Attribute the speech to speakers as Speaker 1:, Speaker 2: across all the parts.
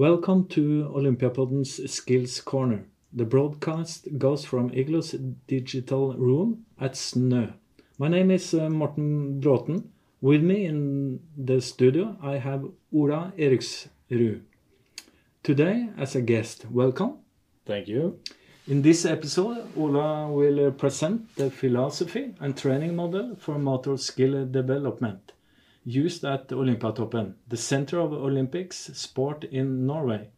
Speaker 1: Welcome to Olympiapodden's Skills Corner. The broadcast goes from Iglo's digital room at Snø. My name is uh, Morten Bråten. With me in the studio I have Ola Eriksrud. Today as a guest, welcome.
Speaker 2: Thank you.
Speaker 1: In this episode, Ola will uh, present the philosophy and training model for motor skill development used at Olympiatoppen, the center of Olympics sport in Norway.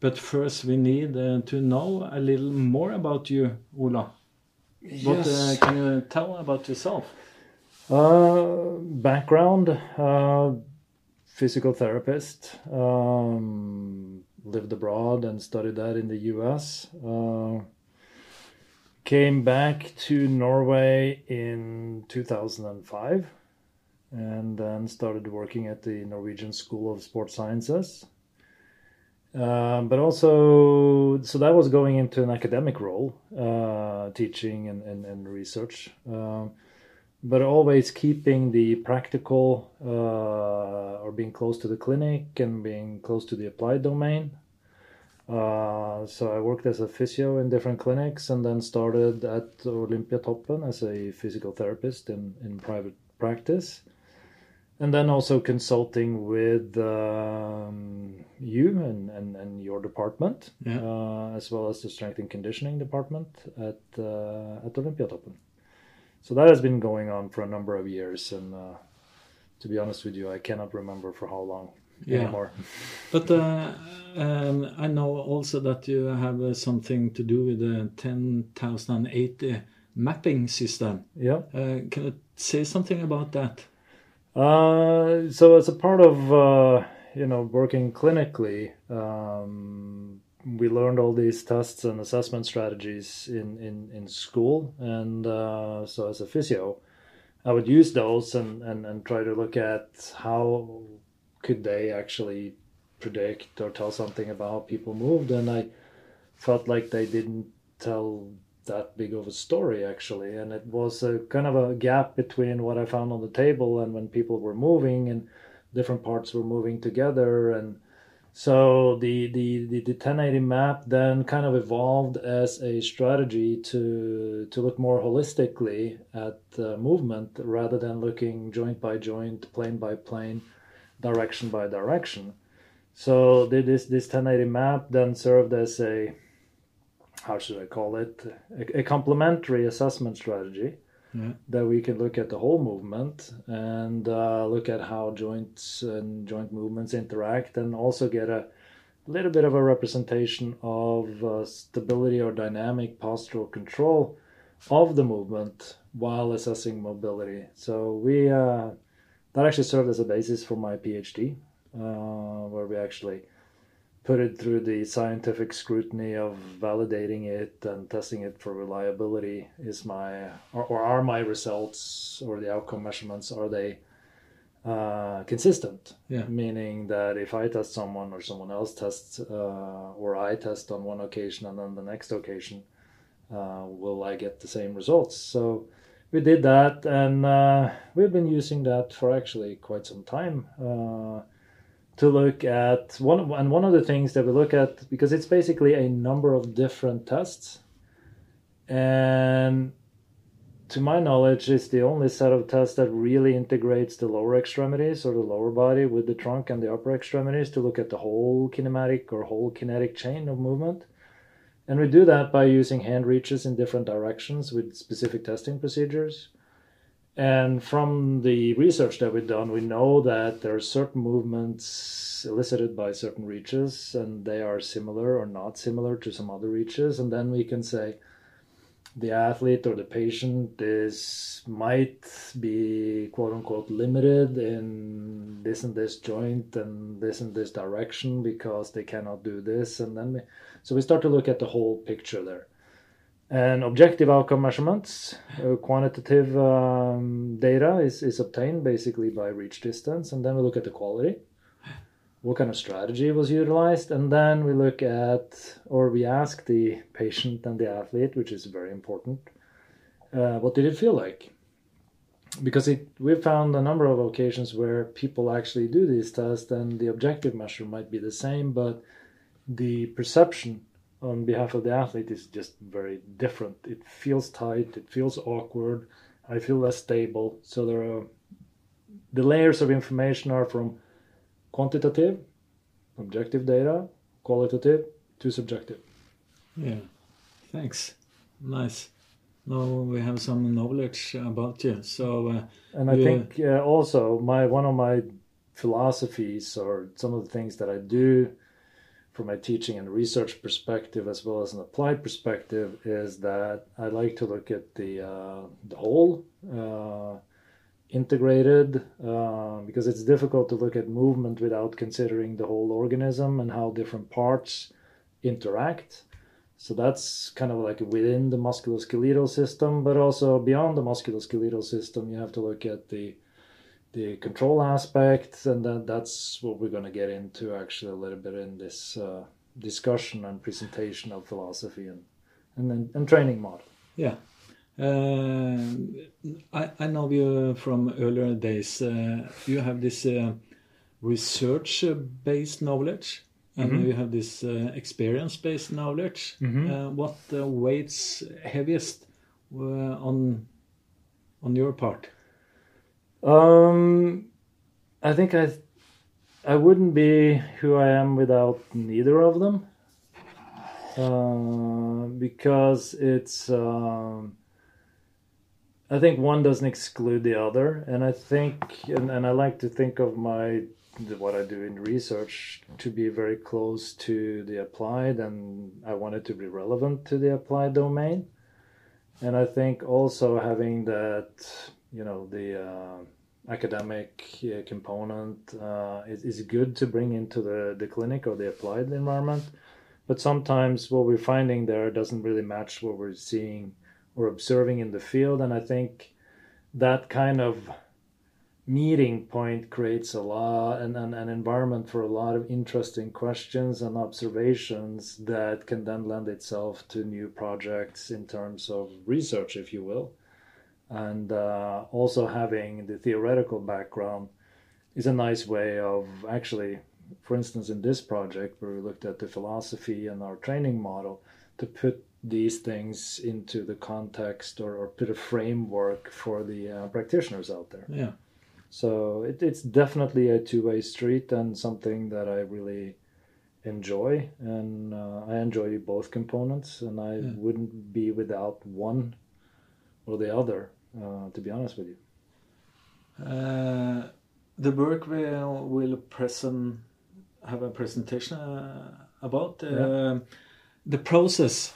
Speaker 1: But first, we need uh, to know a little more about you, Ola. What uh,
Speaker 2: Yes.
Speaker 1: can you tell about yourself?
Speaker 2: Uh, background: uh, physical therapist. Um, lived abroad and studied that in the U.S. Uh, came back to Norway in 2005, and then started working at the Norwegian School of Sports Sciences. Um, but also, so that was going into an academic role, uh, teaching and, and, and research. Um, but always keeping the practical uh, or being close to the clinic and being close to the applied domain. Uh, so I worked as a physio in different clinics and then started at Olympiatoppen as a physical therapist in, in private practice. And then also consulting with um, you and, and, and your department,
Speaker 1: Yeah.
Speaker 2: uh, as well as the strength and conditioning department at, uh, at Olympiatoppen. So that has been going on for a number of years, and uh, to be honest with you, I cannot remember for how long
Speaker 1: Yeah.
Speaker 2: anymore.
Speaker 1: But uh, um, I know also that you have uh, something to do with the 1080 mapping system.
Speaker 2: Yeah.
Speaker 1: Uh, can you say something about that?
Speaker 2: Uh, so as a part of uh, you know working clinically, um, we learned all these tests and assessment strategies in in, in school, and uh, so as a physio, I would use those and, and and try to look at how could they actually predict or tell something about how people moved, and I felt like they didn't tell that big of a story actually. And it was a kind of a gap between what i found on the table and when people were moving and different parts were moving together. And so the the the, the 1080 map then kind of evolved as a strategy to to look more holistically at movement rather than looking joint by joint plane by plane direction by direction. So this this 1080 map then served as a how should I call it a, a complementary assessment strategy
Speaker 1: Yeah.
Speaker 2: that we can look at the whole movement and uh, look at how joints and joint movements interact and also get a little bit of a representation of uh, stability or dynamic postural control of the movement while assessing mobility. So we uh, that actually served as a basis for my PhD, uh, where we actually put it through the scientific scrutiny of validating it and testing it for reliability is my or, or are my results or the outcome measurements are they uh, consistent?
Speaker 1: Yeah.
Speaker 2: meaning that if i test someone or someone else tests uh, or i test on one occasion and then the next occasion uh, will i get the same results? So we did that and uh, we've been using that for actually quite some time. Uh, to look at one and one of the things that we look at because it's basically a number of different tests and to my knowledge it's the only set of tests that really integrates the lower extremities or the lower body with the trunk and the upper extremities to look at the whole kinematic or whole kinetic chain of movement. And we do that by using hand reaches in different directions with specific testing procedures and from the research that we've done, we know that there are certain movements elicited by certain reaches, and they are similar or not similar to some other reaches. And then we can say the athlete or the patient is might be quote unquote limited in this and this joint and this and this direction because they cannot do this. And then we, so we start to look at the whole picture there and objective outcome measurements uh, quantitative um, data is, is obtained basically by reach distance and then we look at the quality what kind of strategy was utilized and then we look at or we ask the patient and the athlete which is very important uh, what did it feel like? Because it we've found a number of occasions where people actually do these tests and the objective measure might be the same but the perception on behalf of the athlete is just very different. It feels tight it feels awkward i feel less stable. So there are the layers of information are from quantitative objective data qualitative to subjective.
Speaker 1: Yeah thanks. Nice. Now we have some knowledge about you. So, uh,
Speaker 2: and I you, think uh, also my one of my philosophies or some of the things that I do from my teaching and research perspective as well as an applied perspective is that I like to look at the uh, the whole uh, integrated uh, because it's difficult to look at movement without considering the whole organism and how different parts interact. So that's kind of like within the musculoskeletal system, but also beyond the musculoskeletal system, you have to look at the the control aspects, and then that's what we're going to get into actually a little bit in this uh, discussion and presentation of philosophy and and and training model.
Speaker 1: Yeah. Uh, I, I know you from earlier days. Uh, you have this uh, research-based knowledge and mm -hmm. you have this uh, experience-based knowledge. Mm -hmm. uh, what uh, weights heaviest uh, on on your part?
Speaker 2: Um, I think I I wouldn't be who I am without neither of them, uh, because it's. Um, I think one doesn't exclude the other, and I think, and, and I like to think of my what I do in research to be very close to the applied, and I want it to be relevant to the applied domain. And I think also having that, you know, the uh, academic uh, component uh, is, is good to bring into the, the clinic or the applied environment. But sometimes what we're finding there doesn't really match what we're seeing or observing in the field. And I think that kind of meeting point creates a lot and an, an environment for a lot of interesting questions and observations that can then lend itself to new projects in terms of research if you will and uh, also having the theoretical background is a nice way of actually for instance in this project where we looked at the philosophy and our training model to put these things into the context or, or put a framework for the uh, practitioners out there.
Speaker 1: Yeah.
Speaker 2: So it, it's definitely a two-way street and something that I really enjoy, and uh, I enjoy both components, and I yeah. wouldn't be without one or the other, uh, to be honest with you.
Speaker 1: Uh, the work we will present have a presentation uh, about yeah. Uh, the process.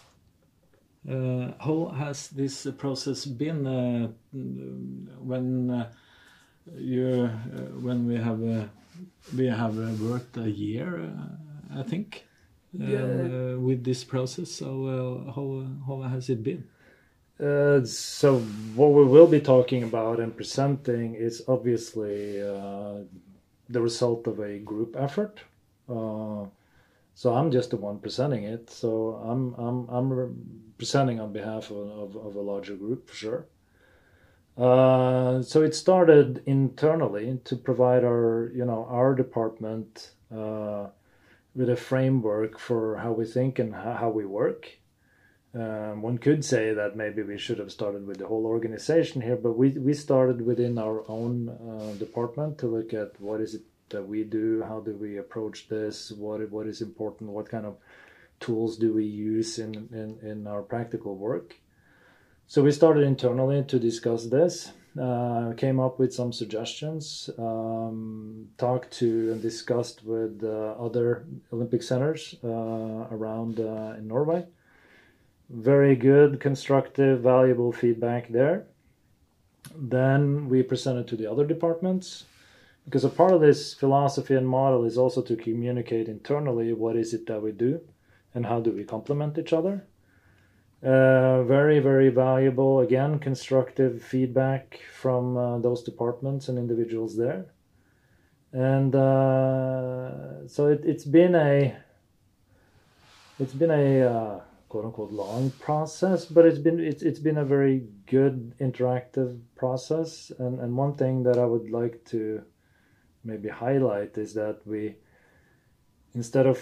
Speaker 1: Uh, how has this process been when? you uh, when we have uh, we have uh, worked a year, I think, yeah. with this process. So how how has it been?
Speaker 2: Uh, so what we will be talking about and presenting is obviously uh, the result of a group effort. Uh, so I'm just the one presenting it. So I'm I'm I'm presenting on behalf of, of, of a larger group for sure. Uh, so it started internally to provide our, you know, our department uh, with a framework for how we think and how we work. Um, one could say that maybe we should have started with the whole organization here, but we we started within our own uh, department to look at what is it that we do, how do we approach this, what what is important, what kind of tools do we use in in, in our practical work. So we started internally to discuss this. Uh, came up with some suggestions, um, talked to and discussed with uh, other Olympic centers uh, around uh, in Norway. Very good, constructive, valuable feedback there. Then we presented to the other departments because a part of this philosophy and model is also to communicate internally what is it that we do and how do we complement each other uh, very, very valuable, again, constructive feedback from uh, those departments and individuals there. And uh, so it, has been a it's been a uh, quote unquote long process, but it's been it's it's been a very good interactive process. And and one thing that I would like to maybe highlight is that we instead of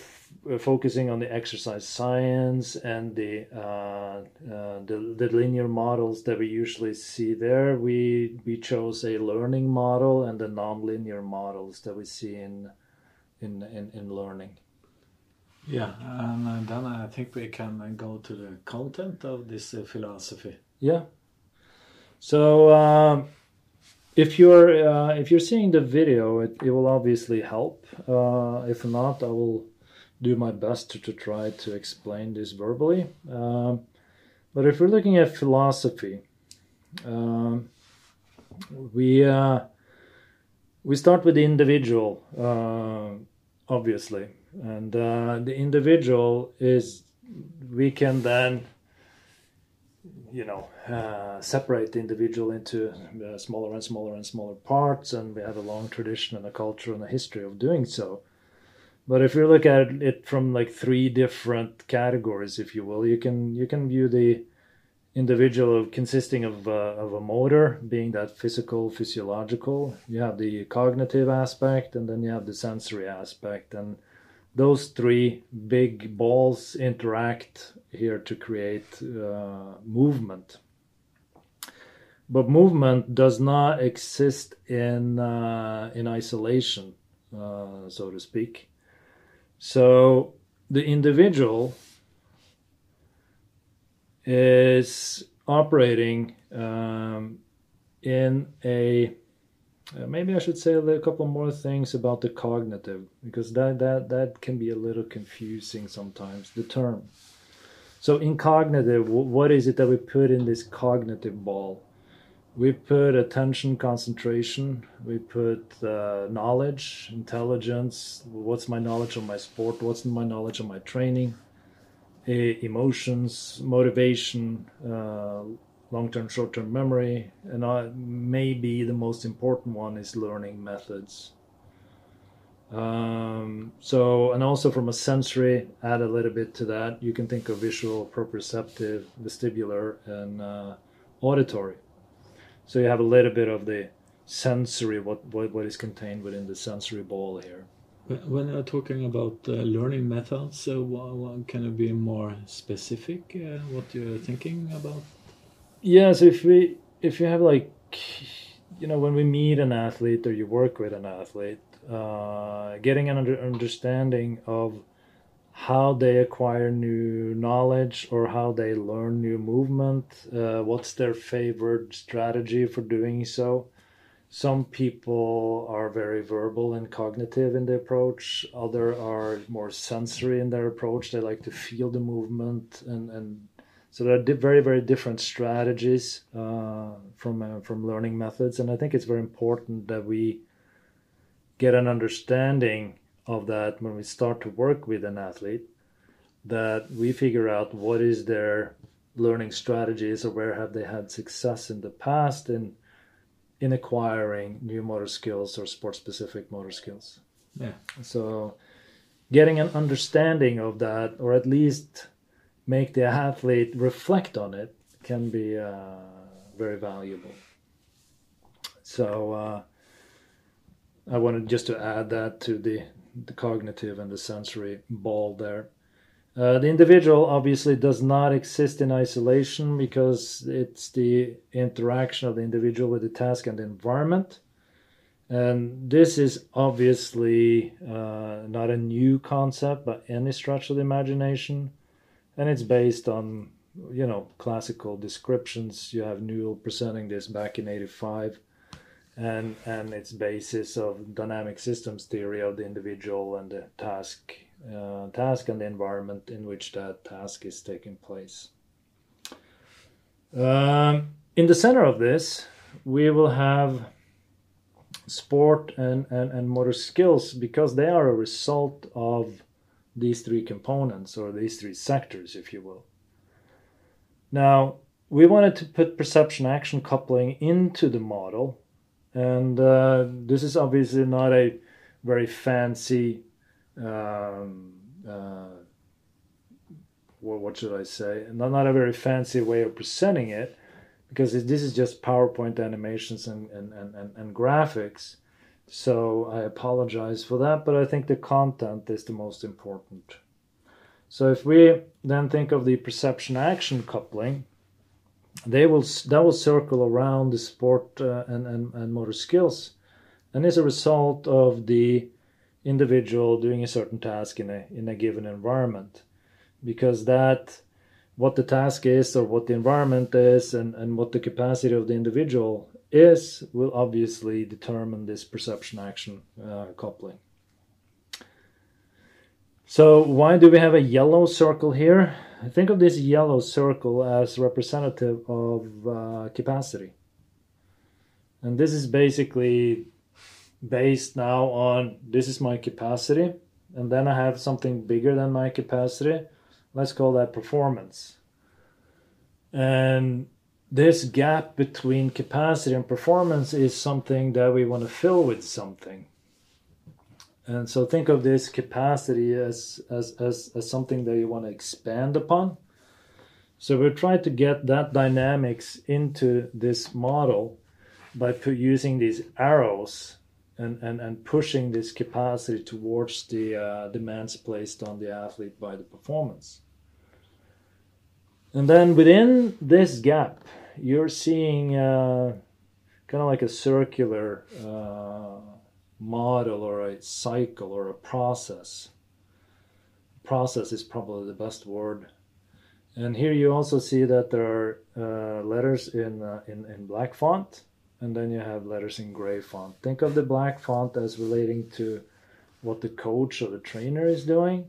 Speaker 2: uh, focusing on the exercise science and the, uh, uh, the, the linear models that we usually see there, we we chose a learning model and the nonlinear models that we see in in in, in learning.
Speaker 1: Yeah, and then I think we can go to the content of this uh, philosophy.
Speaker 2: Yeah. So. Um, if you're uh, if you're seeing the video, it, it will obviously help. Uh, if not, I will do my best to, to try to explain this verbally. Um, but if we're looking at philosophy, um, we uh, we start with the individual, uh, obviously, and uh, the individual is we can then you know uh, separate the individual into uh, smaller and smaller and smaller parts and we have a long tradition and a culture and a history of doing so. But if you look at it from like three different categories if you will you can you can view the individual consisting of, uh, of a motor being that physical physiological. You have the cognitive aspect and then you have the sensory aspect. And those three big balls interact here to create uh, movement. But movement does not exist in uh, in isolation, uh, so to speak. So the individual is operating um, in a uh, maybe I should say a couple more things about the cognitive because that that that can be a little confusing sometimes the term. So in cognitive, what is it that we put in this cognitive ball? We put attention, concentration. We put uh, knowledge, intelligence. What's my knowledge of my sport? What's my knowledge of my training? emotions, motivation, uh, long-term short-term memory and uh, maybe the most important one is learning methods. Um, so and also from a sensory add a little bit to that. You can think of visual proprioceptive vestibular and uh, auditory. So you have a little bit of the sensory what, what, what is contained within the sensory ball here.
Speaker 1: When you're talking about uh, learning methods, uh, can you be more specific uh, what you're thinking about?
Speaker 2: Yes, if we if you have like you know when we meet an athlete or you work with an athlete, uh, getting an under, understanding of how they acquire new knowledge or how they learn new movement, uh, what's their favorite strategy for doing so. Some people are very verbal and cognitive in the approach. Other are more sensory in their approach. They like to feel the movement and, and so there are very very different strategies uh, from uh, from learning methods, and I think it's very important that we get an understanding of that when we start to work with an athlete. That we figure out what is their learning strategies or where have they had success in the past in in acquiring new motor skills or sport specific motor skills.
Speaker 1: Yeah.
Speaker 2: So getting an understanding of that or at least make the athlete reflect on it can be uh, very valuable. So uh, I wanted just to add that to the, the cognitive and the sensory ball there. Uh, the individual obviously does not exist in isolation because it's the interaction of the individual with the task and the environment. And this is obviously uh, not a new concept by any stretch of the imagination and it's based on you know classical descriptions. You have Newell presenting this back in '85, and and its basis of dynamic systems theory of the individual and the task, uh, task and the environment in which that task is taking place. Um, in the center of this, we will have sport and, and, and motor skills because they are a result of these three components or these three sectors, if you will. Now, we wanted to put perception action coupling into the model, and uh, this is obviously not a very fancy um, uh, what, should I say? Not, not a very fancy way of presenting it, because this is just PowerPoint animations and, and, and, and graphics. So I apologize for that, but I think the content is the most important. So if we then think of the perception action coupling, they will that will circle around the sport uh, and, and, and motor skills and is a result of the individual doing a certain task in a in a given environment because that what the task is or what the environment is and, and what the capacity of the individual is will obviously determine this perception action uh, coupling so why do we have a yellow circle here think of this yellow circle as representative of uh, capacity and this is basically based now on this is my capacity and then I have something bigger than my capacity. Let's call that performance. And this gap between capacity and performance is something that we want to fill with something. And so think of this capacity as, as, as, as something that you want to expand upon. So we try to get that dynamics into this model by using these arrows and, and, and pushing this capacity towards the uh, demands placed on the athlete by the performance. And then within this gap, you're seeing uh, kind of like a circular uh, model or a cycle or a process. Process is probably the best word. And here you also see that there are uh, letters in, uh, in, in black font and then you have letters in gray font. Think of the black font as relating to what the coach or the trainer is doing,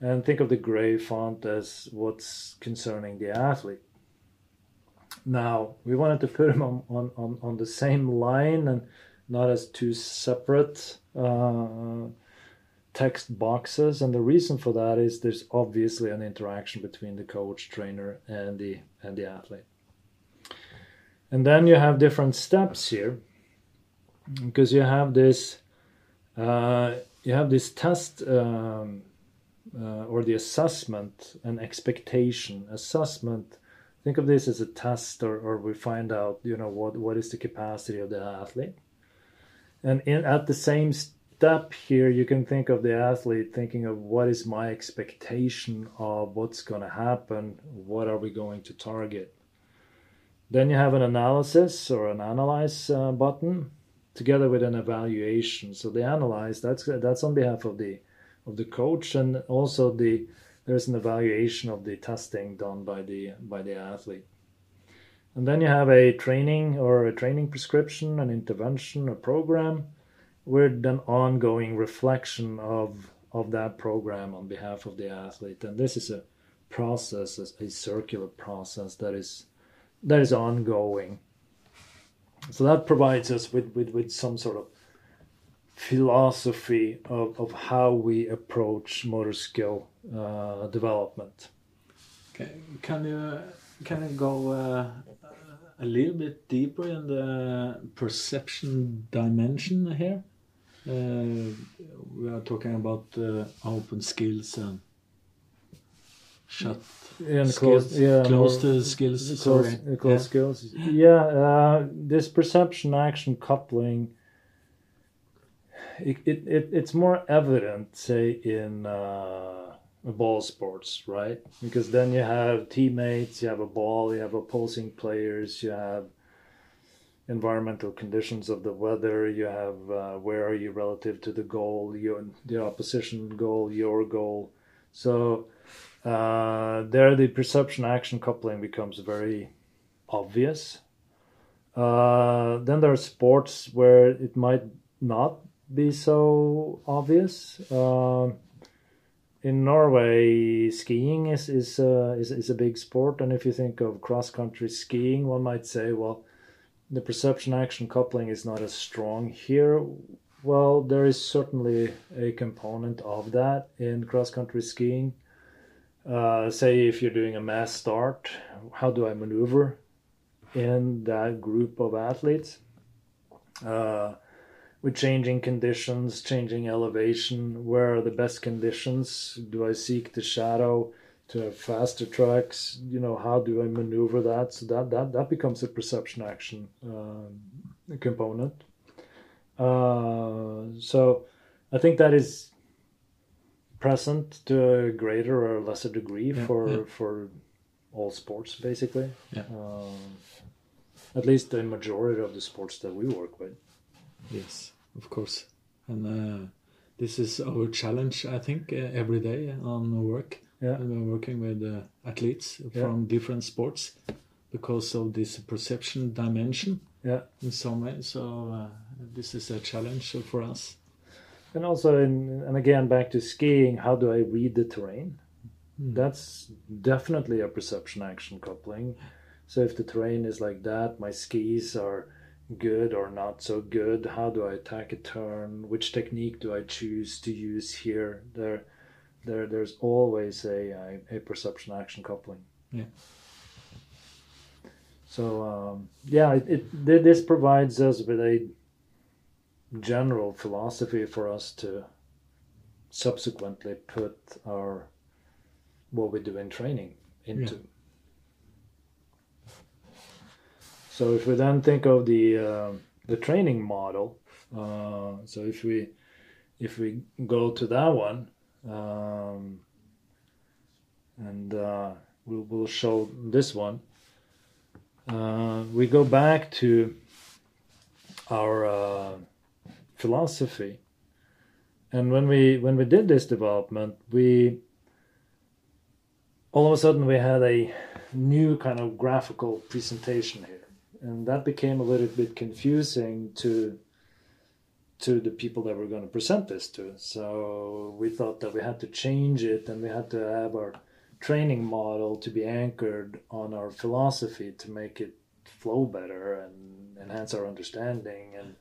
Speaker 2: and think of the gray font as what's concerning the athlete. Now, we wanted to put them on, on, on, on the same line and not as two separate uh, text boxes. And the reason for that is there's obviously an interaction between the coach, trainer, and the and the athlete. And then you have different steps here because you have this uh, you have this test um, uh, or the assessment and expectation. Assessment think of this as a test or, or we find out you know what what is the capacity of the athlete. And in, at the same step here you can think of the athlete thinking of what is my expectation of what's going to happen what are we going to target. Then you have an analysis or an analyze uh, button together with an evaluation. So the analyze that's that's on behalf of the of the coach and also the there's an evaluation of the testing done by the by the athlete. And then you have a training or a training prescription, an intervention, a program, with an ongoing reflection of of that program on behalf of the athlete. And this is a process, a circular process that is that is ongoing. So that provides us with, with, with some sort of philosophy of, of how we approach motor skill uh, development.
Speaker 1: Okay. Can you can you go uh, a little bit deeper in the perception dimension here? Uh, we are talking about uh, open skills and shut
Speaker 2: and
Speaker 1: skills,
Speaker 2: close, yeah,
Speaker 1: closed skills.
Speaker 2: Close,
Speaker 1: sorry.
Speaker 2: uh, close
Speaker 1: Yeah.
Speaker 2: skills. Yeah, uh, this perception action coupling. It, it, it it's more evident, say, in uh, ball sports, right? Because then you have teammates, you have a ball, you have opposing players, you have environmental conditions of the weather, you have uh, where are you relative to the goal, your the opposition goal, your goal. So uh, there, the perception action coupling becomes very obvious. Uh, then there are sports where it might not be so obvious. Uh, in Norway, skiing is is, uh, is is a big sport, and if you think of cross country skiing, one might say, well, the perception action coupling is not as strong here. Well, there is certainly a component of that in cross country skiing uh, say if you're doing a mass start, how do I maneuver in that group of athletes? Uh, with changing conditions, changing elevation, where are the best conditions? Do I seek the shadow to have faster tracks. You know, how do I maneuver that? So that that that becomes a perception action um, component. Uh, so I think that is present to a greater or lesser degree
Speaker 1: Yeah,
Speaker 2: for
Speaker 1: yeah.
Speaker 2: for all sports, basically.
Speaker 1: Yeah.
Speaker 2: Um, at least the majority of the sports that we work with.
Speaker 1: Yes, of course. And uh, this is our challenge, I think, uh, every day on our work.
Speaker 2: Yeah.
Speaker 1: And we're working with uh, athletes
Speaker 2: Yeah.
Speaker 1: from different sports because of this perception dimension
Speaker 2: Yeah.
Speaker 1: in some way. So uh, this is a challenge for us.
Speaker 2: And also, in, and again, back to skiing, how do I read the terrain?
Speaker 1: Mm.
Speaker 2: That's definitely a perception action coupling. So if the terrain is like that, my skis are good or not so good. How do I attack a turn? Which technique do I choose to use here? There, there, there's always a a, perception action coupling.
Speaker 1: Yeah.
Speaker 2: So um, yeah, it, it this provides us with a general philosophy for us to subsequently put our what we do in training into. So if we then think of the uh, the training model, uh, so if we if we go to that one, um, and uh, we'll we'll show this one. Uh, we go back to our uh, philosophy, and when we when we did this development, we all of a sudden we had a new kind of graphical presentation here and that became a little bit confusing to to the people that we're going to present this to so we thought that we had to change it and we had to have our training model to be anchored on our philosophy to make it flow better and enhance our understanding. And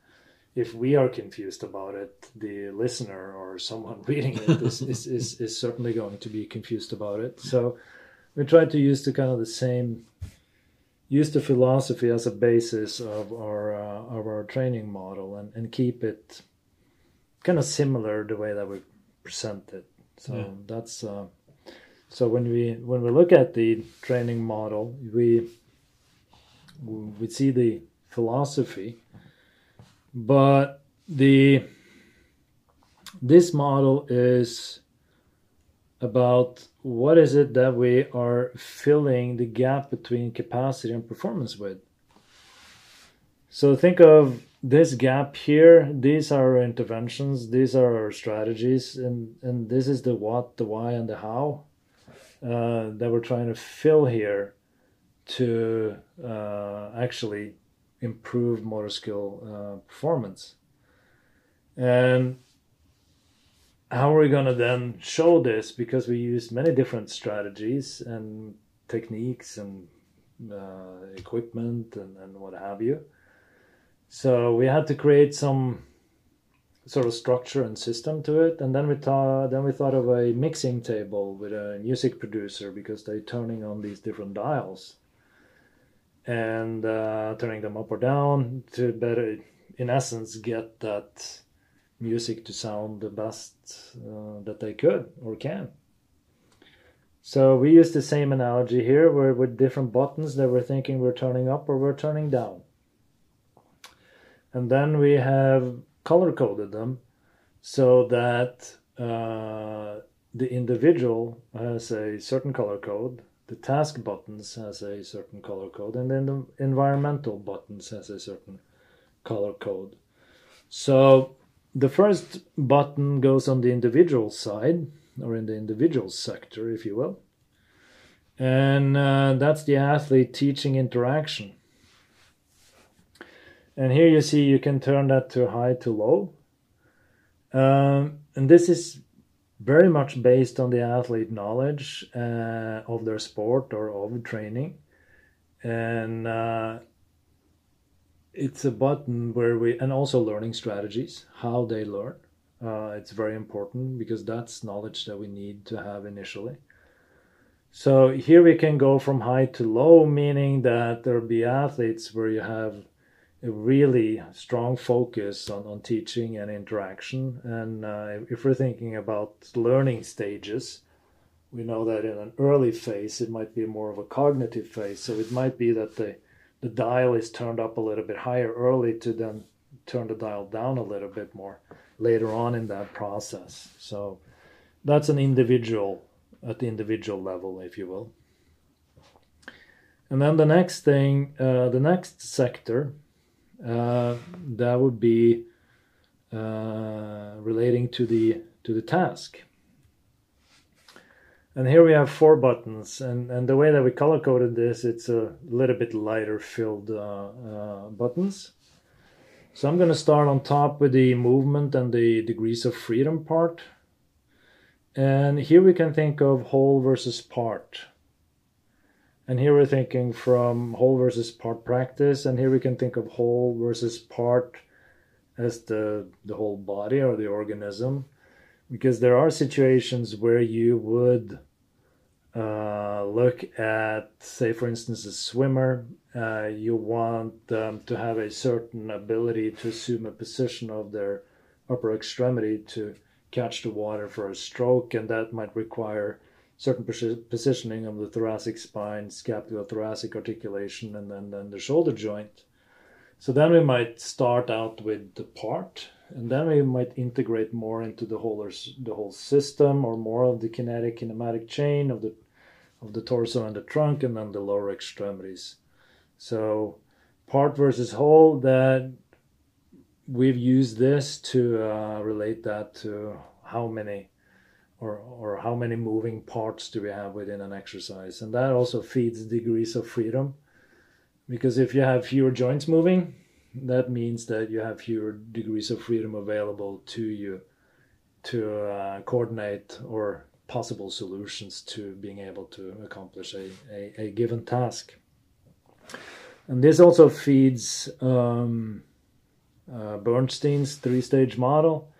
Speaker 2: if we are confused about it the listener or someone reading it is, is, is, is certainly going to be confused about it. So we tried to use the kind of the same use the philosophy as a basis of our uh, of our training model and, and keep it kind of similar the way that we present it so
Speaker 1: Yeah.
Speaker 2: that's uh, so when we when we look at the training model we we see the philosophy but the this model is about what is it that we are filling the gap between capacity and performance with. So think of this gap here. These are our interventions. These are our strategies, and and this is the what, the why, and the how uh, that we're trying to fill here to uh, actually improve motor skill uh, performance. And how are we going to then show this? Because we use many different strategies and techniques and uh, equipment and, and what have you. So we had to create some sort of structure and system to it. And then we thought then we thought of a mixing table with a music producer because they're turning on these different dials and uh, turning them up or down to better in essence get that music to sound the best uh, that they could or can. So we use the same analogy here where with different buttons that we're thinking we're turning up or we're turning down. And then we have color coded them so that uh, the individual has a certain color code, the task buttons has a certain color code, and then the environmental buttons has a certain color code. So the first button goes on the individual side or in the individual sector if you will. And uh, that's the athlete teaching interaction. And here you see you can turn that to high to low. Um, and this is very much based on the athlete knowledge uh, of their sport or of training. And uh, it's a button where we and also learning strategies how they learn. Uh, it's very important because that's knowledge that we need to have initially. So here we can go from high to low meaning that there'll be athletes where you have a really strong focus on, on teaching and interaction. And uh, if we're thinking about learning stages we know that in an early phase it might be more of a cognitive phase. So it might be that the the dial is turned up a little bit higher early to then turn the dial down a little bit more later on in that process. So that's an individual at the individual level, if you will. And then the next thing, uh, the next sector, uh, that would be uh, relating to the to the task. And here we have four buttons, and, and the way that we color coded this, it's a little bit lighter filled uh, uh, buttons. So I'm going to start on top with the movement and the degrees of freedom part. And here we can think of whole versus part. And here we're thinking from whole versus part practice, and here we can think of whole versus part as the, the whole body or the organism because there are situations where you would uh, look at, say, for instance, a swimmer. Uh, you want them to have a certain ability to assume a position of their upper extremity to catch the water for a stroke, and that might require certain positioning of the thoracic spine, scapulothoracic articulation, and then, then the shoulder joint. So then we might start out with the part, and then we might integrate more into the whole the whole system, or more of the kinetic kinematic chain of the of the torso and the trunk, and then the lower extremities. So part versus whole. That we've used this to uh, relate that to how many or or how many moving parts do we have within an exercise, and that also feeds degrees of freedom because if you have fewer joints moving, that means that you have fewer degrees of freedom available to you to uh, coordinate or possible solutions to being able to accomplish a, a, a given task. And this also feeds um, uh, Bernstein's three stage model,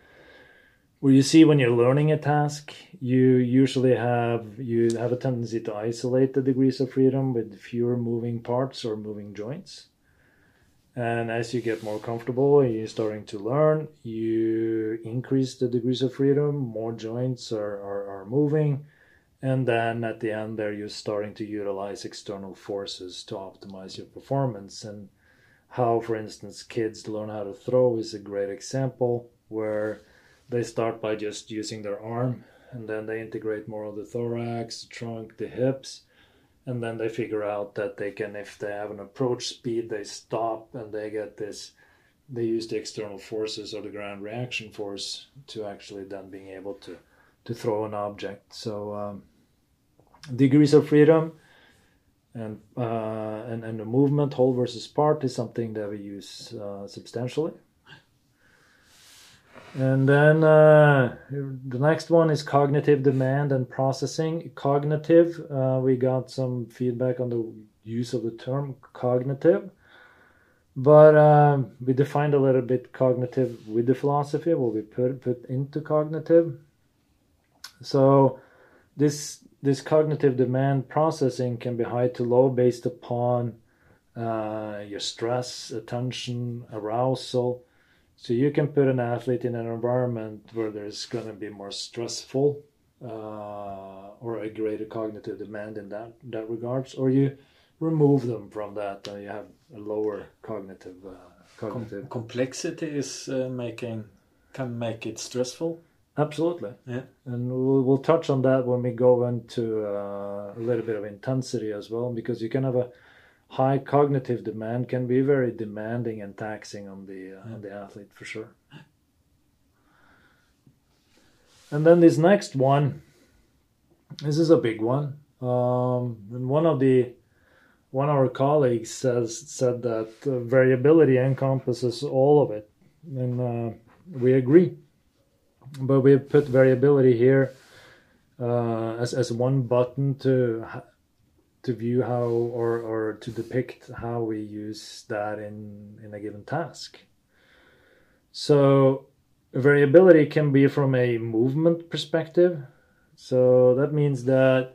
Speaker 2: where you see when you're learning a task, you usually have you have a tendency to isolate the degrees of freedom with fewer moving parts or moving joints. And as you get more comfortable and you're starting to learn, you increase the degrees of freedom, more joints are, are, are moving. And then at the end, there you're starting to utilize external forces to optimize your performance. And how, for instance, kids learn how to throw is a great example where they start by just using their arm and then they integrate more of the thorax, the trunk, the hips, and then they figure out that they can, if they have an approach speed, they stop and they get this. They use the external forces or the ground reaction force to actually then being able to to throw an object. So um, degrees of freedom and uh, and and the movement whole versus part is something that we use uh, substantially. And then uh, the next one is cognitive demand and processing. Cognitive, uh, we got some feedback on the use of the term cognitive, but uh, we defined a little bit cognitive with the philosophy, what we put put into cognitive. So this this cognitive demand processing can be high to low based upon uh, your stress, attention, arousal so you can put an athlete in an environment where there's going to be more stressful uh, or a greater cognitive demand in that that regards, or you remove them from that and you have a lower cognitive uh, cognitive
Speaker 1: Com complexity is uh, making can make it stressful.
Speaker 2: Absolutely.
Speaker 1: Yeah.
Speaker 2: And we'll, we'll touch on that when we go into uh, a little bit of intensity as well, because you can have a high cognitive demand can be very demanding and taxing on the uh, on the athlete for sure. And then this next one, this is a big one. Um, and one of the one of our colleagues says said that uh, variability encompasses all of it, and uh, we agree. But we put variability here uh, as as one button to to view how or, or to depict how we use that in, in a given task. So variability can be from a movement perspective. So that means that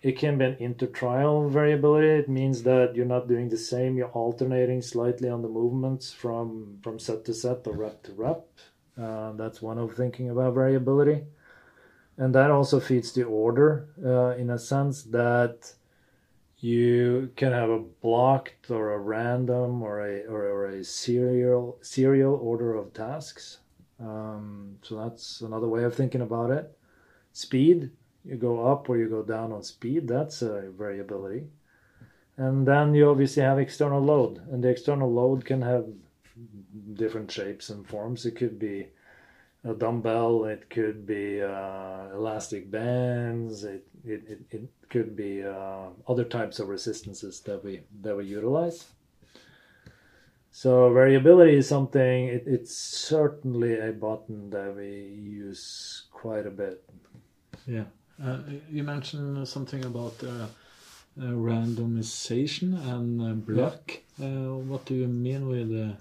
Speaker 2: it can be an intertrial variability. It means that you're not doing the same, you're alternating slightly on the movements from, from set to set or rep to rep. Uh, that's one of thinking about variability. and that also feeds the order uh, in a sense that you can have a blocked or a random or a or, or a serial serial order of tasks. Um, so that's another way of thinking about it. Speed, you go up or you go down on speed. That's a variability. And then you obviously have external load, and the external load can have different shapes and forms. It could be a dumbbell, it could be uh, elastic bands, it, it, it, it could be uh, other types of resistances that we that we utilize. So variability is something. It, it's certainly a button that we use quite a bit.
Speaker 1: Yeah, uh, you mentioned something about uh, uh, randomization and uh, block. Uh, what do you mean with?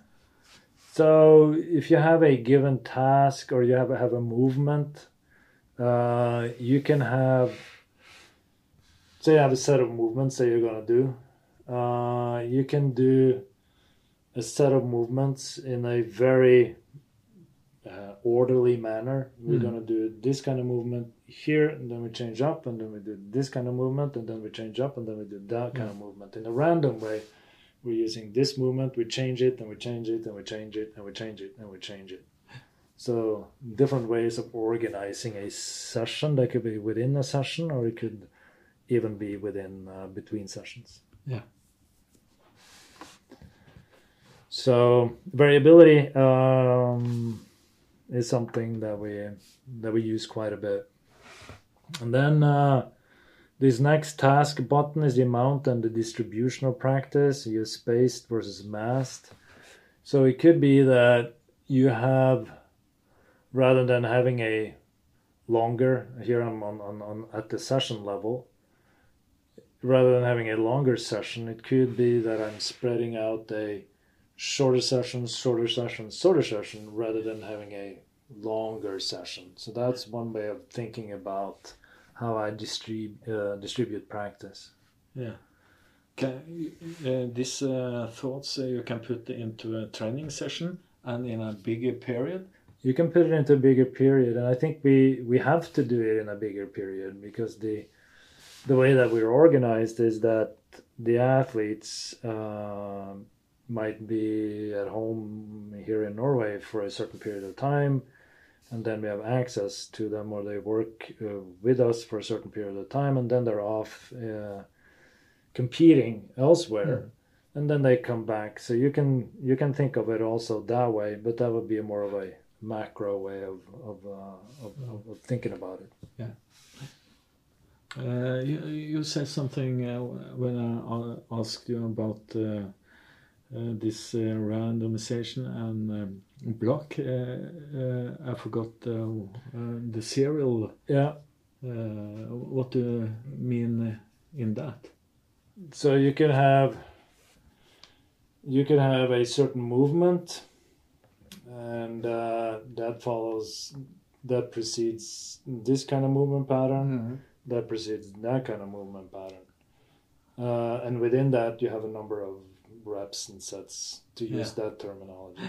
Speaker 2: So if you have a given task or you have have a movement, you can have say you have a set of movements that you're gonna do. Uh, you can do a set of movements in a very uh, orderly manner. We're mm. gonna do this kind of movement here, and then we change up, and then we do this kind of movement, and then we change up, and then we do that kind of hmm. movement in a random way. We're using this movement, we change it, and we change it, and we change it, and we change it, and we change it. So different ways of organizing a session that could be within a session, or it could even be within uh, between sessions.
Speaker 1: Yeah.
Speaker 2: So variability um, is something that we that we use quite a bit, and then uh, this next task button is the amount and the distributional practice. You spaced versus massed. So it could be that you have rather than having a longer here I'm on, on, on at the session level rather than having a longer session, it could be that I'm spreading out a shorter session, shorter session, shorter session, rather than having a longer session. So that's one way of thinking about how I distrib- uh, distribute practice.
Speaker 1: Yeah. Can, uh, these uh, thoughts uh, you can put into a training session and in a bigger period.
Speaker 2: You can put it into a bigger period, and I think we we have to do it in a bigger period because the the way that we're organized is that the athletes uh, might be at home here in Norway for a certain period of time, and then we have access to them or they work uh, with us for a certain period of time, and then they're off uh, competing elsewhere. Mm. And then they come back, so you can you can think of it also that way, but that would be a more of a macro way of of, uh, of, of thinking about it.
Speaker 1: Yeah. Uh, you, you, said something uh, when I asked you about uh, uh this uh, randomization and um, block. Uh, I forgot the serial.
Speaker 2: Yeah.
Speaker 1: what do you mean in that?
Speaker 2: So you can have you can have a certain movement, and that follows that precedes this kind of movement pattern. Mm -hmm that precedes that kind of movement pattern. Uh, and within that, you have a number of reps and sets to use yeah. that terminology.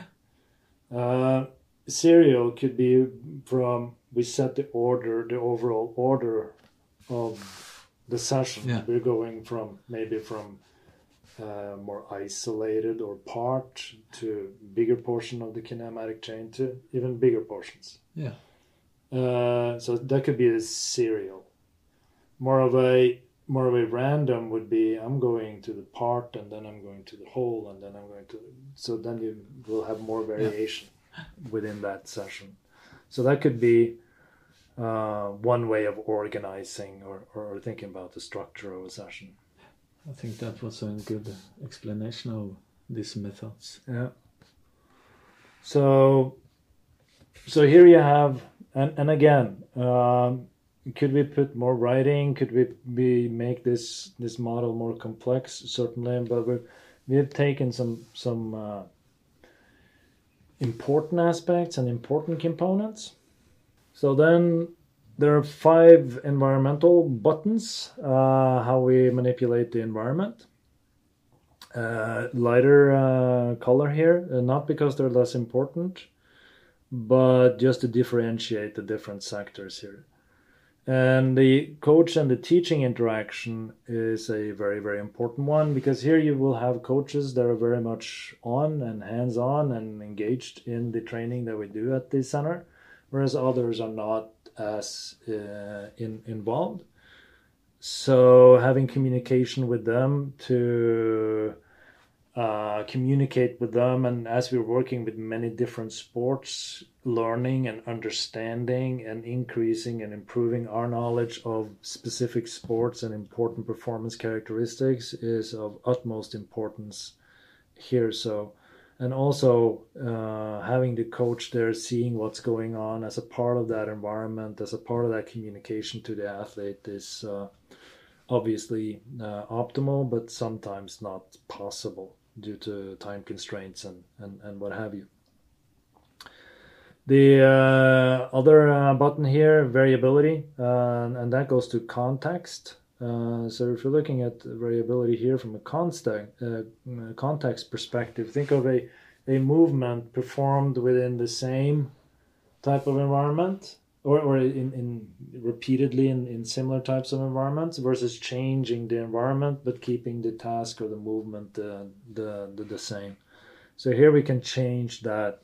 Speaker 2: Uh, serial could be from we set the order, the overall order of the session. Yeah. We're going from maybe from uh, more isolated or part to bigger portion of the kinematic chain to even bigger portions.
Speaker 1: Yeah.
Speaker 2: Uh, so that could be a serial more of a more of a random would be I'm going to the part and then I'm going to the whole and then I'm going to so then you will have more variation yeah. within that session. So that could be uh, one way of organizing or, or thinking about the structure of a session.
Speaker 1: I think that was a good explanation of these methods.
Speaker 2: Yeah. So so here you have and and again um, could we put more writing? Could we be make this this model more complex certainly but we we have taken some some uh, important aspects and important components. So then there are five environmental buttons uh, how we manipulate the environment. Uh, lighter uh, color here uh, not because they're less important but just to differentiate the different sectors here and the coach and the teaching interaction is a very very important one because here you will have coaches that are very much on and hands on and engaged in the training that we do at the center whereas others are not as uh, in, involved. So having communication with them to uh, communicate with them. And as we're working with many different sports learning and understanding and increasing and improving our knowledge of specific sports and important performance characteristics is of utmost importance here. So and also uh, having the coach there seeing what's going on as a part of that environment as a part of that communication to the athlete is uh, obviously uh, optimal but sometimes not possible due to time constraints and, and, and what have you. The uh, other uh, button here, variability, uh, and that goes to context. Uh, so if you're looking at variability here from a context, uh, context perspective, think of a, a movement performed within the same type of environment or, or in, in repeatedly in, in similar types of environments versus changing the environment but keeping the task or the movement uh, the, the, the same. So here we can change that.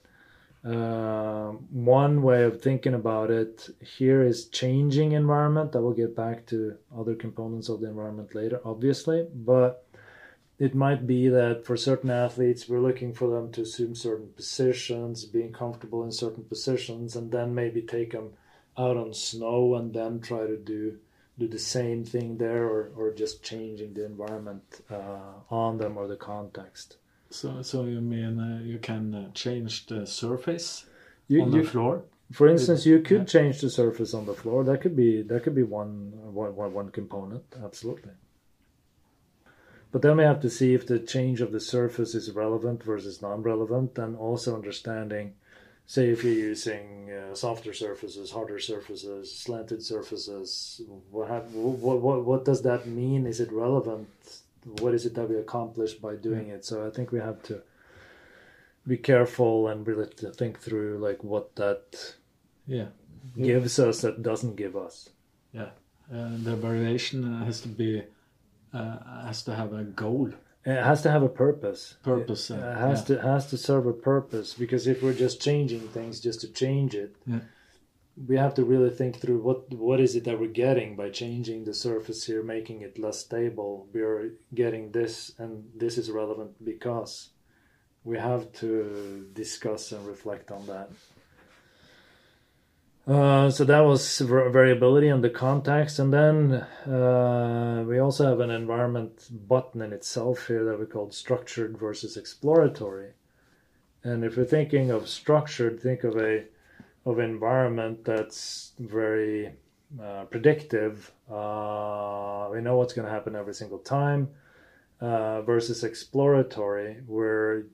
Speaker 2: Uh, one way of thinking about it here is changing environment. I will get back to other components of the environment later obviously but it might be that for certain athletes we're looking for them to assume certain positions being comfortable in certain positions and then maybe take them out on snow and then try to do do the same thing there or, or just changing the environment uh, on them or the context.
Speaker 1: So so you mean uh, you can uh, change the surface
Speaker 2: you,
Speaker 1: on
Speaker 2: you,
Speaker 1: the floor?
Speaker 2: for instance you could yeah. change the surface on the floor. That could be that could be one, one, one component absolutely. But then we have to see if the change of the surface is relevant versus non-relevant and also understanding say if you're using uh, softer surfaces, harder surfaces, slanted surfaces, what, have, what, what, what does that mean? Is it relevant? What is it that we accomplish by doing it? So I think we have to be careful and really to think through like what that
Speaker 1: yeah
Speaker 2: gives us that doesn't give us.
Speaker 1: Yeah, uh, the variation has to be uh, has to have a goal
Speaker 2: it has to have a purpose.
Speaker 1: Purpose.
Speaker 2: It, it has yeah. to has to serve a purpose because if we're just changing things just to change it,
Speaker 1: yeah.
Speaker 2: we have to really think through what what is it that we're getting by changing the surface here, making it less stable. We're getting this, and this is relevant because we have to discuss and reflect on that. Uh, so that was variability on the context, and then uh, we also have an environment button in itself here that we call structured versus exploratory. And if you're thinking of structured, think of a of environment that's very uh, predictive. Uh, we know what's going to happen every single time. Uh, versus exploratory, where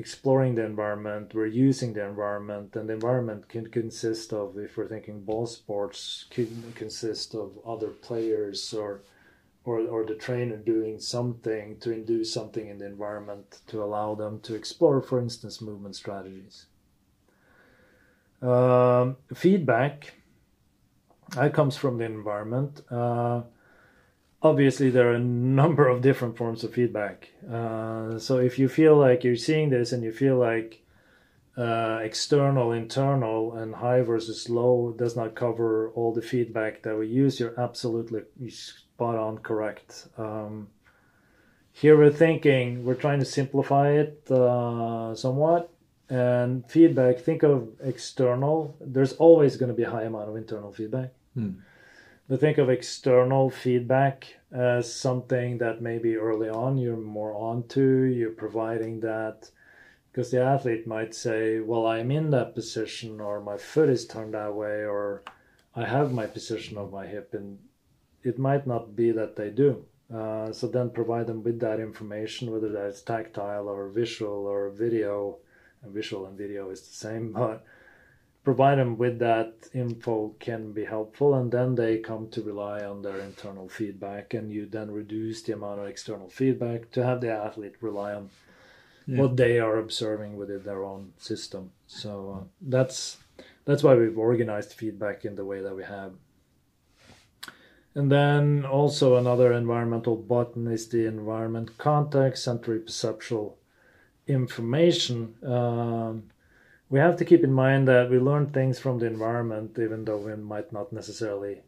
Speaker 2: exploring the environment, we're using the environment, and the environment can consist of, if we're thinking ball sports, can consist of other players or or, or the trainer doing something to induce something in the environment to allow them to explore, for instance, movement strategies. Um, feedback that comes from the environment. Uh, obviously there are a number of different forms of feedback. Uh, so if you feel like you're seeing this and you feel like uh, external, internal, and high versus low does not cover all the feedback that we use, you're absolutely spot on correct. Um, here we're thinking, we're trying to simplify it uh, somewhat. And feedback, think of external. There's always going to be a high amount of internal feedback.
Speaker 1: Hmm
Speaker 2: to think of external feedback as something that maybe early on you're more onto, you're providing that because the athlete might say, Well, I'm in that position, or my foot is turned that way, or I have my position of my hip, and it might not be that they do. Uh, so then provide them with that information, whether that's tactile or visual or video. And visual and video is the same, but provide them with that info can be helpful and then they come to rely on their internal feedback and you then reduce the amount of external feedback to have the athlete rely on yeah. what they are observing within their own system so uh, that's that's why we've organized feedback in the way that we have And then also another environmental button is the environment context, sensory perceptual information. Um, we have to keep in mind that we learn things from the environment, even though we might not necessarily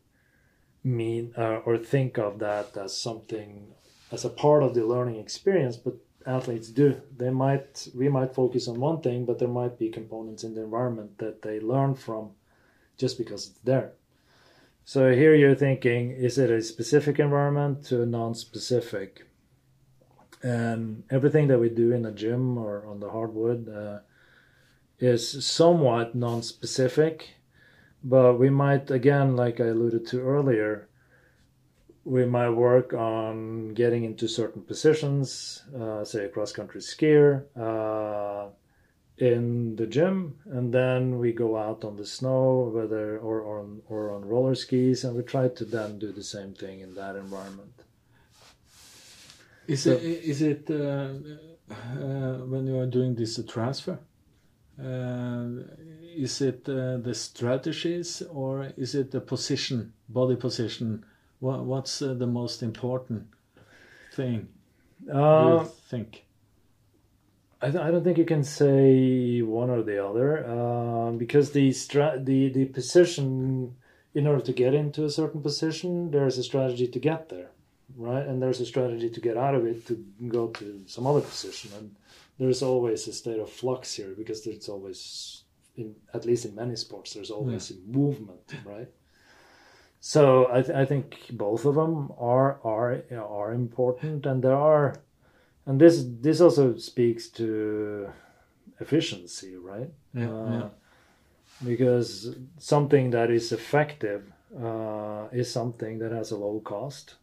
Speaker 2: mean uh, or think of that as something as a part of the learning experience. But athletes do. They might we might focus on one thing, but there might be components in the environment that they learn from just because it's there. So here you're thinking, is it a specific environment to a non-specific? And everything that we do in a gym or on the hardwood uh, is somewhat non-specific, but we might again, like I alluded to earlier, we might work on getting into certain positions, uh, say a cross-country skier. Uh, in the gym and then we go out on the snow whether or, or on or on roller skis and we try to then do the same thing in that environment
Speaker 1: is so, it is it uh, uh, when you are doing this a transfer is it uh, the strategies or is it the position body position? What, what's uh, the most important thing
Speaker 2: uh,
Speaker 1: think?
Speaker 2: I, th- I don't think you can say one or the other uh, because the stra- the the position in order to get into a certain position there's a strategy to get there right? And there's a strategy to get out of it to go to some other position. And there's always a state of flux here because there's always in at least in many sports there's always yeah. movement right so I, th- I think both of them are are are important and there are and this this also speaks to efficiency right
Speaker 1: yeah, uh, yeah.
Speaker 2: because something that is effective uh, is something that has a low cost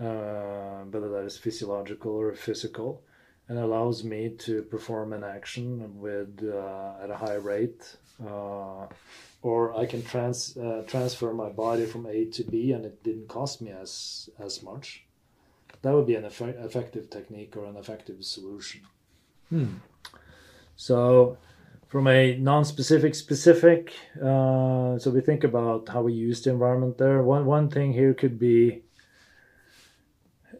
Speaker 2: uh, whether that is physiological or physical and allows me to perform an action with uh, at a high rate uh, or I can trans uh, transfer my body from A to B and it didn't cost me as as much that would be an eff- effective technique or an effective solution.
Speaker 1: Hmm.
Speaker 2: So, from a non-specific specific, uh, so we think about how we use the environment there. One one thing here could be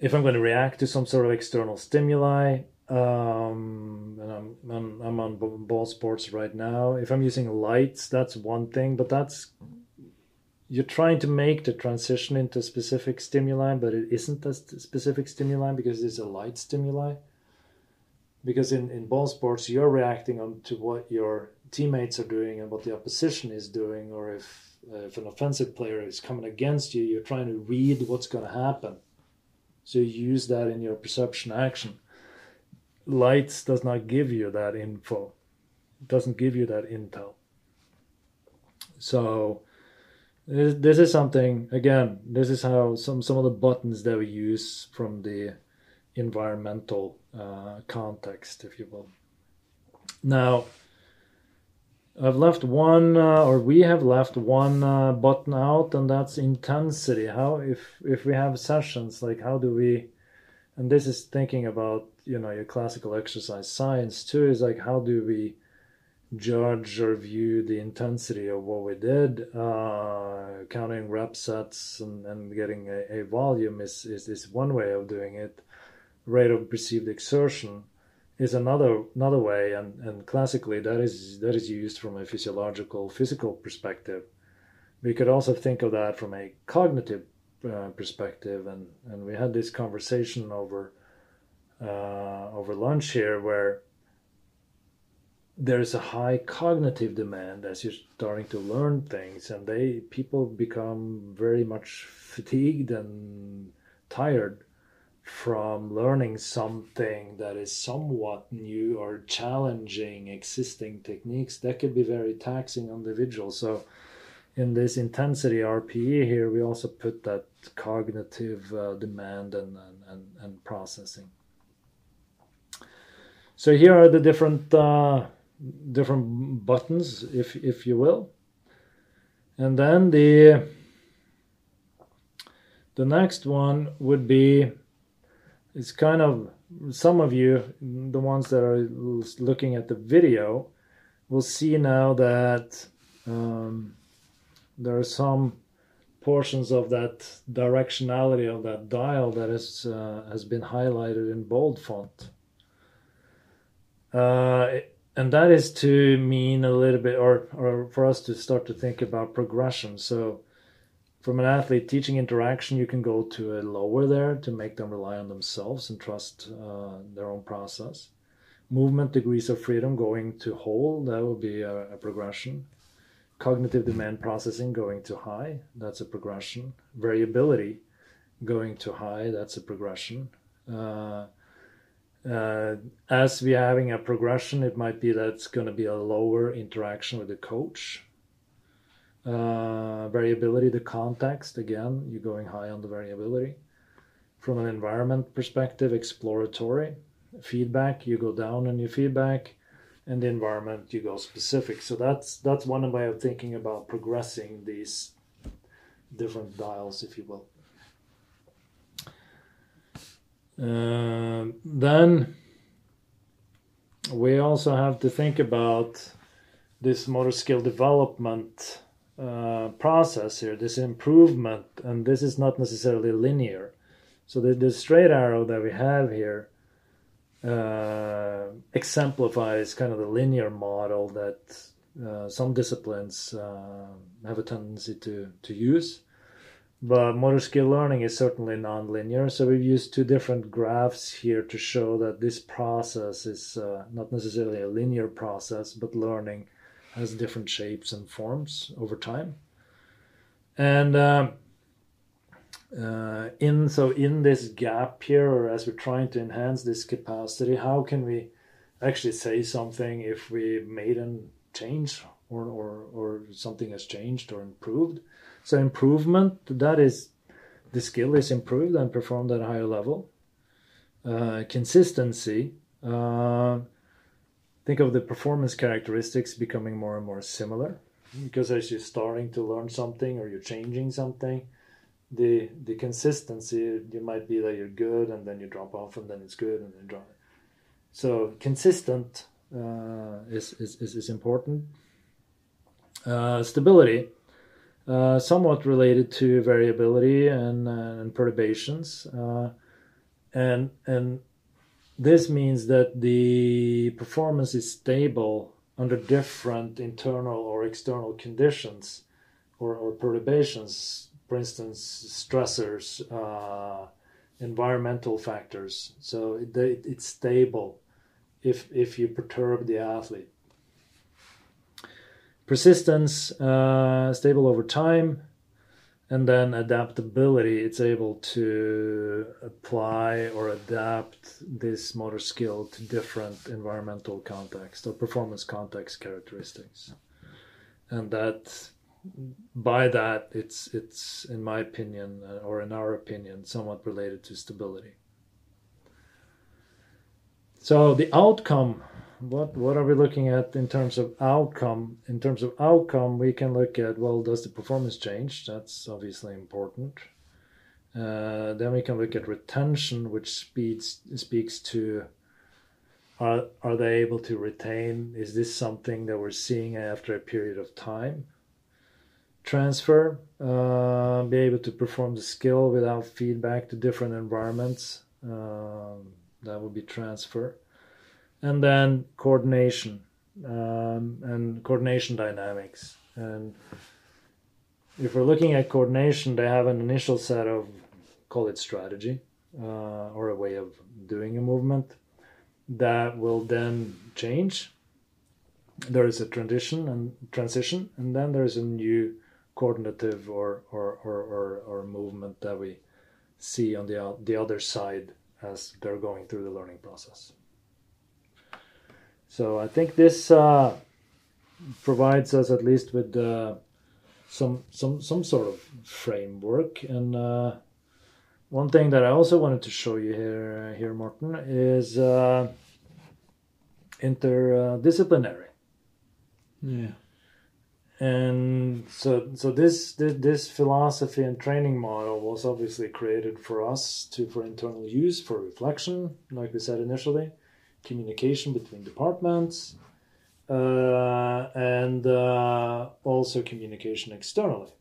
Speaker 2: if I'm going to react to some sort of external stimuli. Um, and I'm, I'm I'm on ball sports right now. If I'm using lights, that's one thing, but that's you're trying to make the transition into specific stimuli, but it isn't a specific stimuli because it's a light stimuli. Because in, in ball sports, you're reacting on to what your teammates are doing and what the opposition is doing, or if uh, if an offensive player is coming against you, you're trying to read what's going to happen. So you use that in your perception action. Lights does not give you that info. Doesn't give you that intel. So this is something again. This is how some some of the buttons that we use from the environmental uh, context, if you will. Now, I've left one, uh, or we have left one uh, button out, and that's intensity. How if if we have sessions, like how do we? And this is thinking about you know your classical exercise science too. Is like how do we judge or view the intensity of what we did. Uh, counting rep sets and, and getting a, a volume is, is, is one way of doing it. Rate of perceived exertion is another another way, and, and classically that is that is used from a physiological physical perspective. We could also think of that from a cognitive uh, perspective, and, and we had this conversation over uh, over lunch here where there's a high cognitive demand as you're starting to learn things and they people become very much fatigued and tired from learning something that is somewhat new or challenging existing techniques that could be very taxing on the individual. So in this intensity rpe here we also put that cognitive uh, demand and, and, and, processing so here are the different uh, different buttons, if if you will. And then the the next one would be it's kind of some of you, the ones that are looking at the video, will see now that um, there are some portions of that directionality of that dial that is, uh, has been highlighted in bold font. Uh, and that is to mean a little bit, or, or for us to start to think about progression. So, from an athlete teaching interaction, you can go to a lower there to make them rely on themselves and trust uh, their own process. Movement degrees of freedom going to whole, that will be a, a progression cognitive demand processing going to high, that's a progression. Variability going to high, that's a progression. Uh, uh, as we're having a progression, it might be that it's going to be a lower interaction with the coach. Uh, variability, the context, again, you're going high on the variability. From an environment perspective, exploratory. Feedback, you go down on your feedback and the environment you go specific so that's that's one way of thinking about progressing these different dials if you will uh, then we also have to think about this motor skill development uh, process here this improvement and this is not necessarily linear so the, the straight arrow that we have here uh, exemplifies kind of the linear model that uh, some disciplines uh, have a tendency to, to use. But motor skill learning is certainly nonlinear, so we've used two different graphs here to show that this process is uh, not necessarily a linear process, but learning has different shapes and forms over time. And um, uh, in so in this gap here or as we're trying to enhance this capacity how can we actually say something if we made a change or, or or something has changed or improved so improvement that is the skill is improved and performed at a higher level. Uh, consistency uh, think of the performance characteristics becoming more and more similar. Because as you're starting to learn something or you're changing something the the consistency you might be that you're good and then you drop off and then it's good and then drop. So consistent uh, is, is, is important. Uh, stability uh, somewhat related to variability and, uh, and perturbations uh, and and this means that the performance is stable under different internal or external conditions or, or perturbations for instance, stressors, uh, environmental factors. So it, it's stable if if you perturb the athlete. Persistence, uh, stable over time, and then adaptability. It's able to apply or adapt this motor skill to different environmental context or performance context characteristics, and that by that it's it's in my opinion uh, or in our opinion somewhat related to stability so the outcome what what are we looking at in terms of outcome in terms of outcome we can look at well does the performance change that's obviously important uh, then we can look at retention which speeds speaks to are, are they able to retain is this something that we're seeing after a period of time transfer, uh, be able to perform the skill without feedback to different environments. Um, that would be transfer. And then coordination um, and coordination dynamics. And if we're looking at coordination, they have an initial set of, call it strategy, uh, or a way of doing a movement that will then change. There is a transition and transition, and then there's a new coordinative or, or, or, or, or movement that we see on the, the other side as they're going through the learning process. So I think this uh, provides us at least with uh, some some some sort of framework. And uh, one thing that I also wanted to show you here here, Morten, is uh, interdisciplinary.
Speaker 1: Yeah
Speaker 2: and so so this, this this philosophy and training model was obviously created for us to for internal use for reflection like we said initially communication between departments uh, and uh, also communication externally.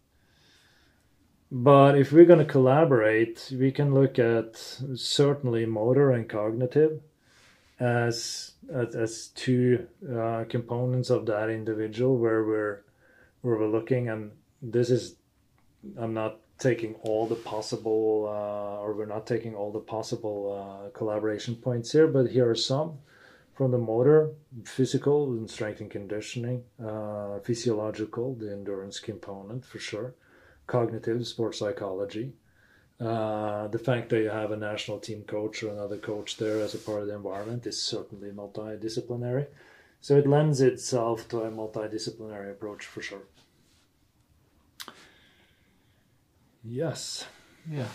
Speaker 2: But if we're going to collaborate, we can look at certainly motor and cognitive as as, as two uh, components of that individual where we're where we're looking and this is i'm not taking all the possible uh, or we're not taking all the possible uh, collaboration points here but here are some from the motor physical and strength and conditioning uh, physiological the endurance component for sure cognitive sports psychology uh, the fact that you have a national team coach or another coach there as a part of the environment is certainly multidisciplinary. So it lends itself to a multidisciplinary approach for sure. Yes.
Speaker 1: Yeah.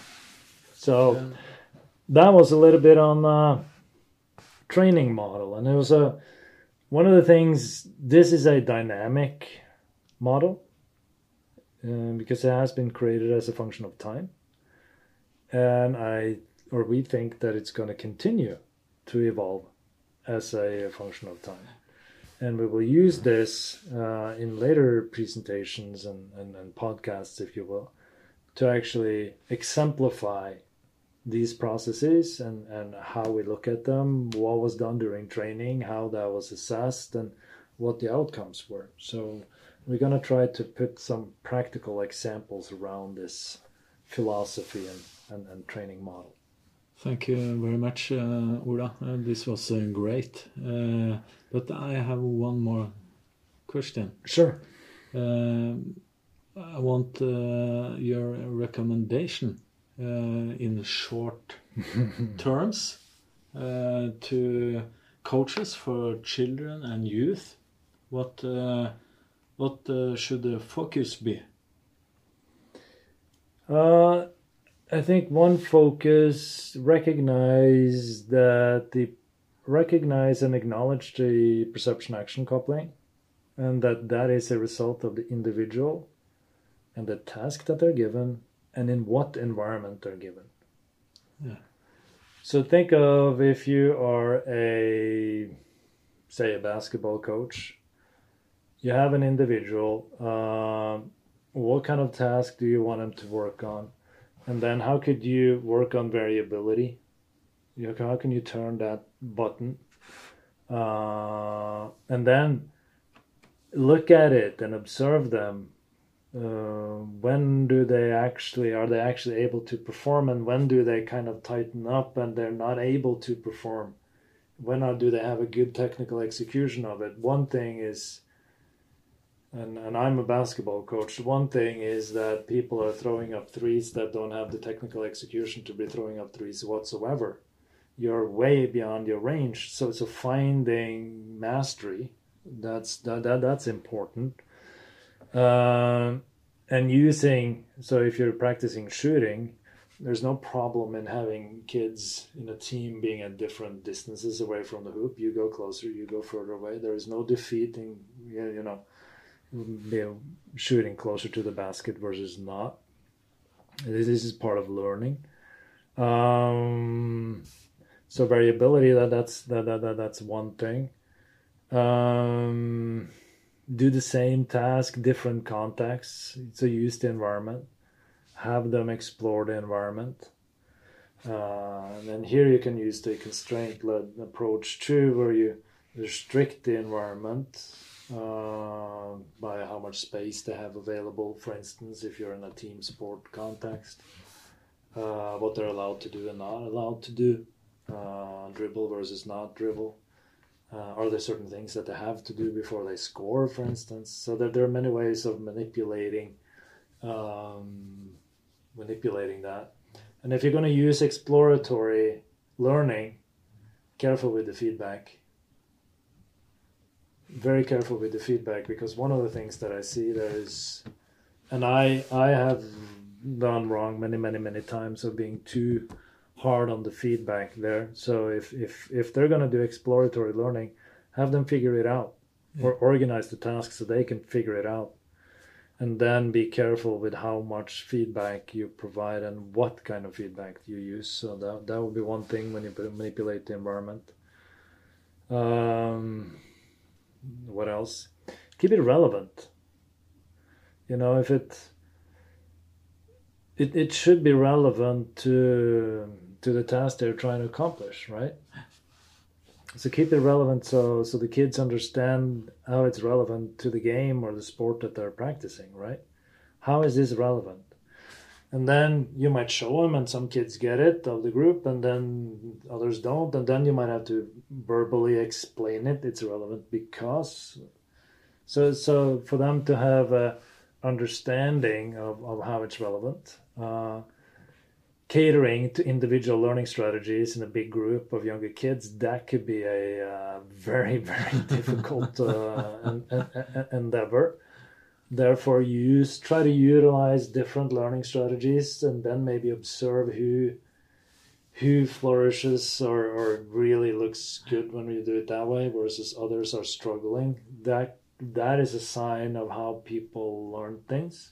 Speaker 2: So um, that was a little bit on uh, training model, and it was a one of the things. This is a dynamic model uh, because it has been created as a function of time and I or we think that it's going to continue to evolve as a function of time. And we will use this uh, in later presentations and, and, and, podcasts, if you will, to actually exemplify these processes and, and how we look at them, what was done during training, how that was assessed, and what the outcomes were. So we're going to try to put some practical examples around this philosophy and and, and training model.
Speaker 1: Thank you very much, uh, Ola. Uh, this was uh, great. Uh, but I have one more question.
Speaker 2: Sure.
Speaker 1: Uh, I want uh, your recommendation in short terms to coaches for children and youth. What what should the focus be?
Speaker 2: Uh, I think one focus recognize that the recognize and acknowledge the perception action coupling and that that is a result of the individual and the task that they're given and in what environment they're given.
Speaker 1: Yeah.
Speaker 2: So think of if you are a say a basketball coach, you have an individual. Uh, what kind of task do you want them to work on? And then how could you work on variability? You know, how can you turn that button? Uh, and then look at it and observe them. Uh, when do they actually are they actually able to perform, and when do they kind of tighten up and they're not able to perform? When are, do they have a good technical execution of it? One thing is and, and I'm a basketball coach. One thing is that people are throwing up threes that don't have the technical execution to be throwing up threes whatsoever. You're way beyond your range. So so finding mastery. That's that, that that's important. Uh, and using so if you're practicing shooting, there's no problem in having kids in a team being at different distances away from the hoop. You go closer, you go further away. There is no defeating. You know be shooting closer to the basket versus not. This is part of learning. Um, so variability that that's that, that, that that's one thing. Um, do the same task, different contexts. So use the environment. Have them explore the environment. Uh, and then here you can use the constraint-led approach too, where you restrict the environment uh, by how much space they have available. For instance, if you're in a team sport context, uh, what they're allowed to do and not allowed to do, uh, dribble versus not dribble. Uh, are there certain things that they have to do before they score, for instance? So that there are many ways of manipulating, um, manipulating that. And if you're going to use exploratory learning, careful with the feedback very careful with the feedback because one of the things that I see there is, and I I have done wrong many many many times of being too hard on the feedback there. So if if if they're gonna do exploratory learning, have them figure it out yeah. or organize the task so they can figure it out. And then be careful with how much feedback you provide and what kind of feedback you use. So that that would be one thing when you manipulate the environment. Um, what else? Keep it relevant. You know, if it it, it should be relevant to to the task they're trying to accomplish, right? So keep it relevant so so the kids understand how it's relevant to the game or the sport that they're practicing, right? How is this relevant? And then you might show them, and some kids get it of the group, and then others don't, and then you might have to verbally explain it. It's relevant because. So so for them to have a understanding of, of how it's relevant. Uh, catering to individual learning strategies in a big group of younger kids, that could be a uh, very, very difficult uh, endeavor. Therefore, use try to utilize different learning strategies, and then maybe observe who who flourishes or, or really looks good when we do it that way versus others are struggling. That that is a sign of how people learn things.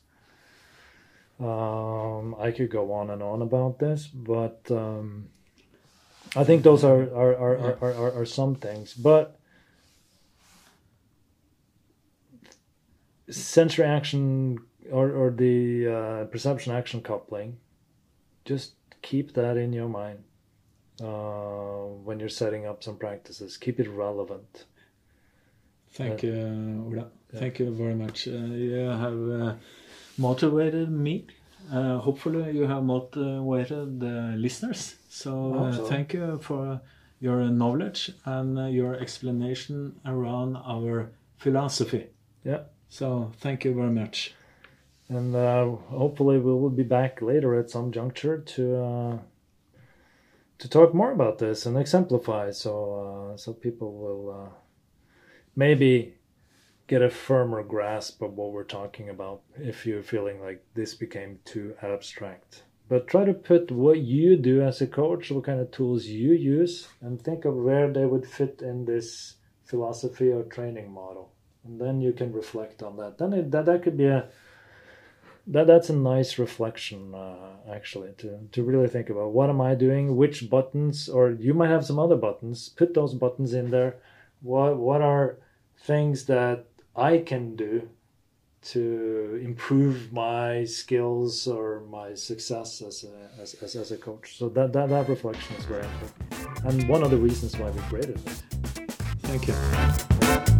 Speaker 2: Um, I could go on and on about this, but um, I think those are are, are, are, are, are, are some things. But sensory action or, or the uh, perception action coupling, just keep that in your mind uh, when you're setting up some practices. Keep it relevant.
Speaker 1: Thank you, Ola. Yeah. Thank you very much. Uh, you have uh, motivated me. Uh, hopefully, you have motivated the listeners. So, uh, so, thank you for your knowledge and uh, your explanation around our philosophy.
Speaker 2: Yeah.
Speaker 1: So, thank you very much.
Speaker 2: And uh, hopefully, we will be back later at some juncture to to talk more about this and exemplify, so so people will maybe get a firmer grasp of what we're talking about if you're feeling like this became too abstract. But try to put what you do as a coach, what kind of tools you use, and think of where they would fit in this philosophy or training model. And then you can reflect on that. Then it, that, that could be a that that's a nice reflection uh, actually to to really think about what am I doing, which buttons, or you might have some other buttons. Put those buttons in there. What what are things that I can do to improve my skills or my success as a, as, as, as, a coach. So that, that, that reflection is very important. And one of the reasons why we created it.
Speaker 1: Thank you.